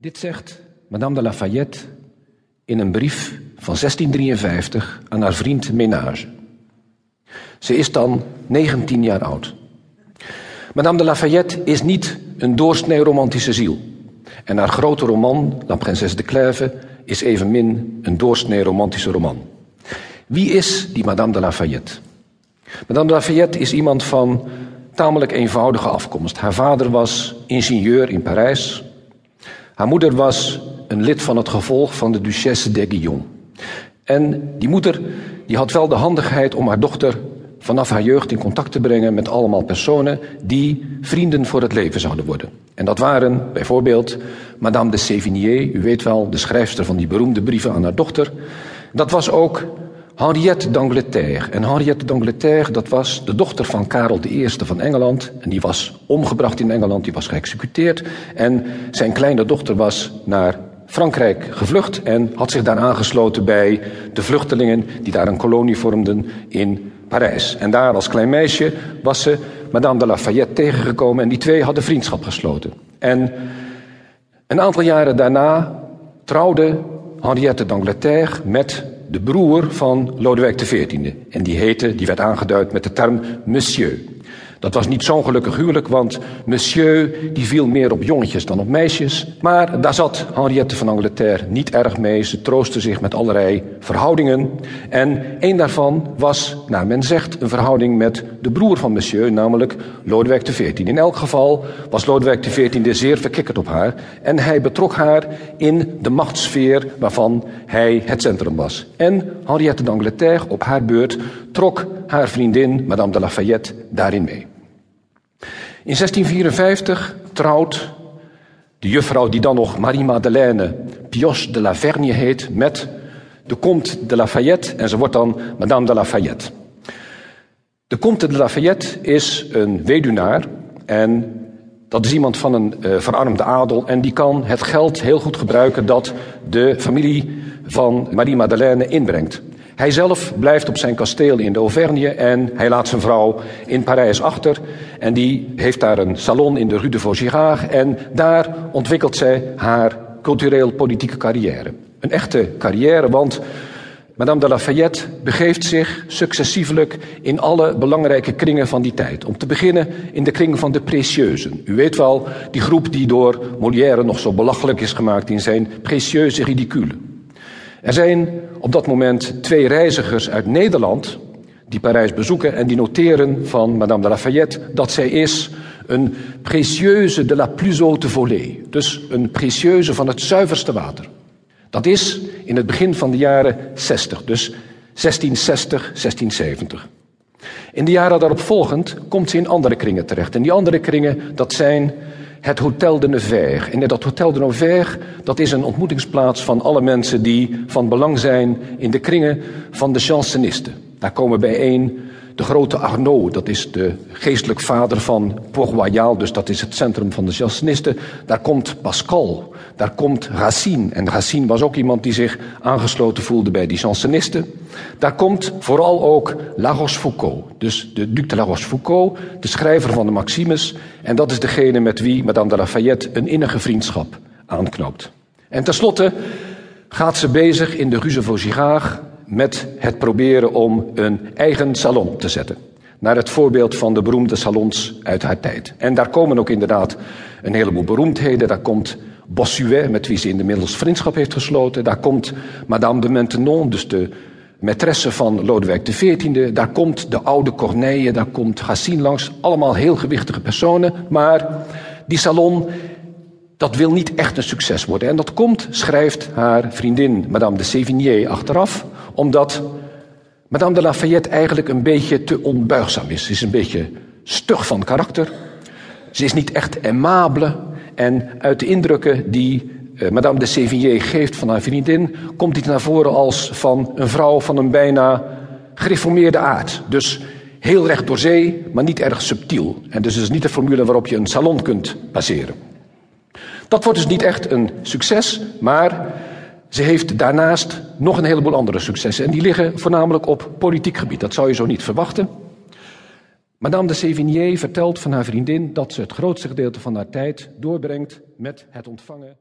Dit zegt Madame de Lafayette in een brief van 1653 aan haar vriend Ménage. Ze is dan 19 jaar oud. Madame de Lafayette is niet een doorsnee romantische ziel. En haar grote roman, La Princesse de Clèves, is evenmin een doorsnee romantische roman. Wie is die Madame de Lafayette? Madame de Lafayette is iemand van tamelijk eenvoudige afkomst. Haar vader was ingenieur in Parijs. Haar moeder was een lid van het gevolg van de Duchesse d'Aiguillon. En die moeder die had wel de handigheid om haar dochter vanaf haar jeugd in contact te brengen met allemaal personen die vrienden voor het leven zouden worden. En dat waren bijvoorbeeld Madame de Sévigné, u weet wel, de schrijfster van die beroemde brieven aan haar dochter. Dat was ook Henriette d'Angleterre. En Henriette d'Angleterre, dat was de dochter van Karel I van Engeland. En die was omgebracht in Engeland, die was geëxecuteerd. En zijn kleine dochter was naar Frankrijk gevlucht en had zich daar aangesloten bij de vluchtelingen die daar een kolonie vormden in Parijs. En daar als klein meisje was ze Madame de Lafayette tegengekomen en die twee hadden vriendschap gesloten. En een aantal jaren daarna trouwde Henriette d'Angleterre met de broer van Lodewijk XIV. En die heette, die werd aangeduid met de term Monsieur. Dat was niet zo'n gelukkig huwelijk, want monsieur die viel meer op jongetjes dan op meisjes. Maar daar zat Henriette van Angleterre niet erg mee. Ze troostte zich met allerlei verhoudingen. En een daarvan was, naar men zegt, een verhouding met de broer van monsieur, namelijk Lodewijk XIV. In elk geval was Lodewijk XIV zeer verkikkerd op haar. En hij betrok haar in de machtssfeer waarvan hij het centrum was. En Henriette d'Angleterre op haar beurt trok haar vriendin, Madame de Lafayette, daarin mee. In 1654 trouwt de juffrouw die dan nog Marie-Madeleine Pioche de la Vergne heet met de Comte de Lafayette en ze wordt dan Madame de Lafayette. De Comte de Lafayette is een weduwnaar en dat is iemand van een uh, verarmde adel en die kan het geld heel goed gebruiken dat de familie van Marie-Madeleine inbrengt. Hij zelf blijft op zijn kasteel in de Auvergne en hij laat zijn vrouw in Parijs achter. En die heeft daar een salon in de Rue de Vaugirard en daar ontwikkelt zij haar cultureel-politieke carrière. Een echte carrière, want Madame de Lafayette begeeft zich successievelijk in alle belangrijke kringen van die tijd. Om te beginnen in de kring van de précieusen. U weet wel, die groep die door Molière nog zo belachelijk is gemaakt in zijn précieuze ridicule. Er zijn op dat moment twee reizigers uit Nederland die Parijs bezoeken en die noteren van Madame de Lafayette dat zij is een précieuse de la plus haute volée. Dus een précieuse van het zuiverste water. Dat is in het begin van de jaren 60, dus 1660, 1670. In de jaren daarop volgend komt ze in andere kringen terecht. En die andere kringen, dat zijn het Hotel de Nevers. En dat Hotel de Nevers, dat is een ontmoetingsplaats van alle mensen die van belang zijn in de kringen van de chansenisten. Daar komen bijeen de grote Arnaud, dat is de geestelijk vader van Port-Royal, dus dat is het centrum van de Jansenisten. Daar komt Pascal, daar komt Racine. En Racine was ook iemand die zich aangesloten voelde bij die Jansenisten. Daar komt vooral ook La Rochefoucauld, dus de Duc de La Rochefoucauld, de schrijver van de Maximes. En dat is degene met wie Madame de Lafayette een innige vriendschap aanknoopt. En tenslotte gaat ze bezig in de Rue Vaugirard met het proberen om een eigen salon te zetten. Naar het voorbeeld van de beroemde salons uit haar tijd. En daar komen ook inderdaad een heleboel beroemdheden. Daar komt Bossuet, met wie ze inmiddels vriendschap heeft gesloten. Daar komt Madame de Maintenon, dus de maîtresse van Lodewijk XIV. Daar komt de oude Corneille, daar komt Racine langs. Allemaal heel gewichtige personen. Maar die salon dat wil niet echt een succes worden. En dat komt, schrijft haar vriendin Madame de Sévigné achteraf, omdat Madame de Lafayette eigenlijk een beetje te onbuigzaam is. Ze is een beetje stug van karakter. Ze is niet echt aimable. En uit de indrukken die Madame de Sévigné geeft van haar vriendin, komt dit naar voren als van een vrouw van een bijna gereformeerde aard. Dus heel recht door zee, maar niet erg subtiel. En dus is niet de formule waarop je een salon kunt baseren. Dat wordt dus niet echt een succes, maar ze heeft daarnaast nog een heleboel andere successen. En die liggen voornamelijk op politiek gebied. Dat zou je zo niet verwachten. Madame de Sévigné vertelt van haar vriendin dat ze het grootste gedeelte van haar tijd doorbrengt met het ontvangen.